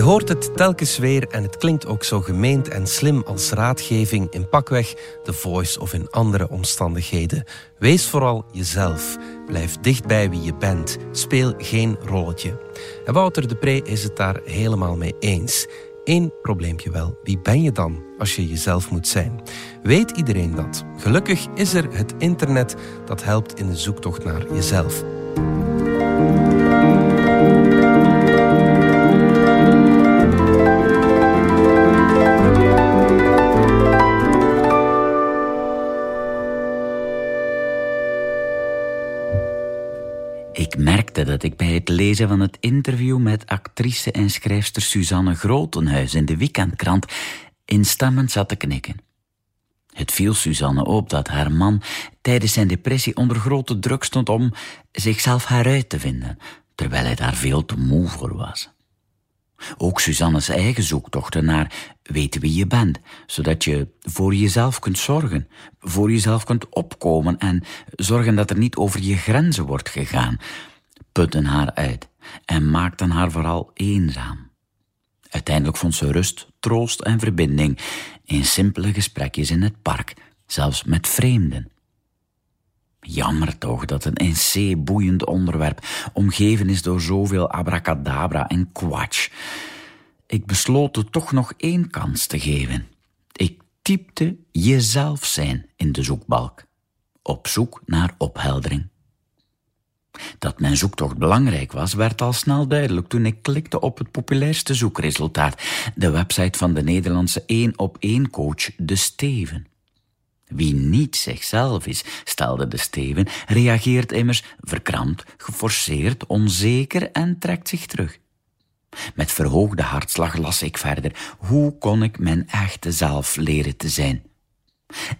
Je hoort het telkens weer en het klinkt ook zo gemeend en slim als raadgeving in pakweg, The Voice of in andere omstandigheden. Wees vooral jezelf. Blijf dicht bij wie je bent. Speel geen rolletje. En Wouter de Pre is het daar helemaal mee eens. Eén probleempje wel. Wie ben je dan als je jezelf moet zijn? Weet iedereen dat? Gelukkig is er het internet dat helpt in de zoektocht naar jezelf. Merkte dat ik bij het lezen van het interview met actrice en schrijfster Suzanne Grotenhuis in de weekendkrant instemmend zat te knikken. Het viel Suzanne op dat haar man tijdens zijn depressie onder grote druk stond om zichzelf heruit te vinden, terwijl hij daar veel te moe voor was. Ook Suzanne's eigen zoektochten naar weten wie je bent, zodat je voor jezelf kunt zorgen, voor jezelf kunt opkomen en zorgen dat er niet over je grenzen wordt gegaan, putten haar uit en maakten haar vooral eenzaam. Uiteindelijk vond ze rust, troost en verbinding in simpele gesprekjes in het park, zelfs met vreemden. Jammer toch dat een in C boeiend onderwerp omgeven is door zoveel abracadabra en kwatsch. Ik besloot er toch nog één kans te geven. Ik typte jezelf zijn in de zoekbalk, op zoek naar opheldering. Dat mijn zoektocht belangrijk was, werd al snel duidelijk toen ik klikte op het populairste zoekresultaat, de website van de Nederlandse één-op-één coach De Steven. Wie niet zichzelf is, stelde de Steven, reageert immers verkrampt, geforceerd, onzeker en trekt zich terug. Met verhoogde hartslag las ik verder. Hoe kon ik mijn echte zelf leren te zijn?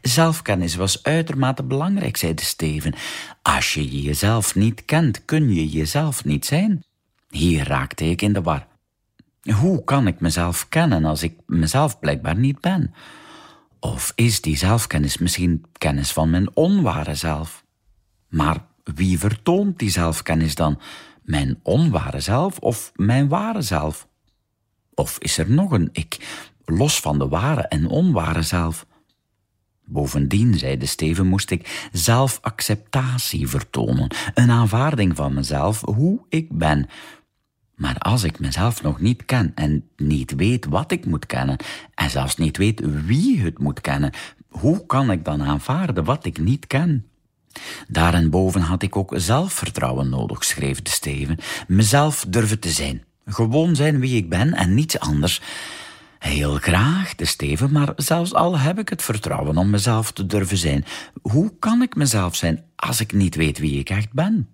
Zelfkennis was uitermate belangrijk, zei de Steven. Als je jezelf niet kent, kun je jezelf niet zijn. Hier raakte ik in de war. Hoe kan ik mezelf kennen als ik mezelf blijkbaar niet ben? Of is die zelfkennis misschien kennis van mijn onware zelf? Maar wie vertoont die zelfkennis dan? Mijn onware zelf of mijn ware zelf? Of is er nog een ik, los van de ware en onware zelf? Bovendien, zei de Steven, moest ik zelfacceptatie vertonen, een aanvaarding van mezelf, hoe ik ben. Maar als ik mezelf nog niet ken en niet weet wat ik moet kennen, en zelfs niet weet wie het moet kennen, hoe kan ik dan aanvaarden wat ik niet ken? Daarenboven had ik ook zelfvertrouwen nodig, schreef de Steven, mezelf durven te zijn, gewoon zijn wie ik ben en niets anders. Heel graag, de Steven, maar zelfs al heb ik het vertrouwen om mezelf te durven zijn, hoe kan ik mezelf zijn als ik niet weet wie ik echt ben?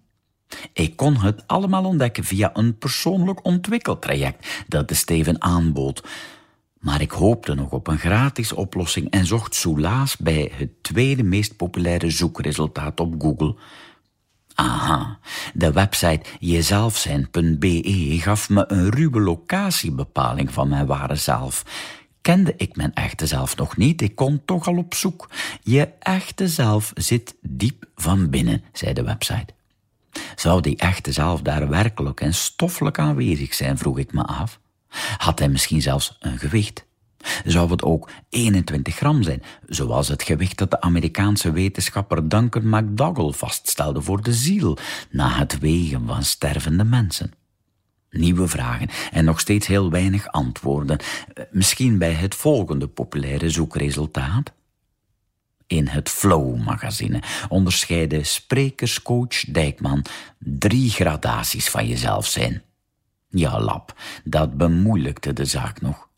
Ik kon het allemaal ontdekken via een persoonlijk ontwikkeltraject dat de Steven aanbood. Maar ik hoopte nog op een gratis oplossing en zocht soelaas bij het tweede meest populaire zoekresultaat op Google. Aha, de website jezelfzijn.be gaf me een ruwe locatiebepaling van mijn ware zelf. Kende ik mijn echte zelf nog niet, ik kon toch al op zoek. Je echte zelf zit diep van binnen, zei de website. Zou die echte zelf daar werkelijk en stoffelijk aanwezig zijn, vroeg ik me af. Had hij misschien zelfs een gewicht? Zou het ook 21 gram zijn, zoals het gewicht dat de Amerikaanse wetenschapper Duncan McDougall vaststelde voor de ziel na het wegen van stervende mensen? Nieuwe vragen en nog steeds heel weinig antwoorden. Misschien bij het volgende populaire zoekresultaat? In het Flow-magazine onderscheiden sprekerscoach Dijkman drie gradaties van jezelf zijn. Ja, lap, dat bemoeilijkte de zaak nog.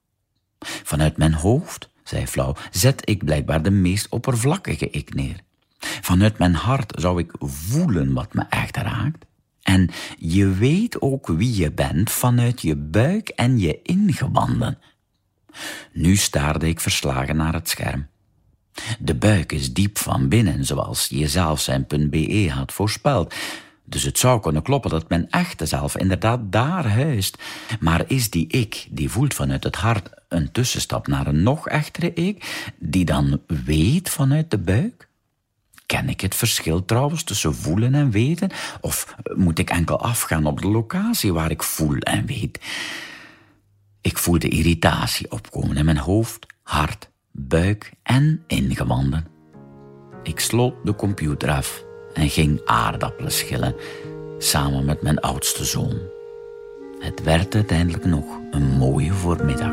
Vanuit mijn hoofd, zei Flauw, zet ik blijkbaar de meest oppervlakkige ik neer. Vanuit mijn hart zou ik voelen wat me echt raakt. En je weet ook wie je bent vanuit je buik en je ingewanden. Nu staarde ik verslagen naar het scherm. De buik is diep van binnen, zoals jezelfzijn.be had voorspeld. Dus het zou kunnen kloppen dat mijn echte zelf inderdaad daar huist. Maar is die ik, die voelt vanuit het hart, een tussenstap naar een nog echtere ik, die dan weet vanuit de buik? Ken ik het verschil trouwens tussen voelen en weten? Of moet ik enkel afgaan op de locatie waar ik voel en weet? Ik voelde irritatie opkomen in mijn hoofd, hart, buik en ingewanden. Ik sloot de computer af en ging aardappelen schillen samen met mijn oudste zoon. Het werd uiteindelijk nog een mooie voormiddag.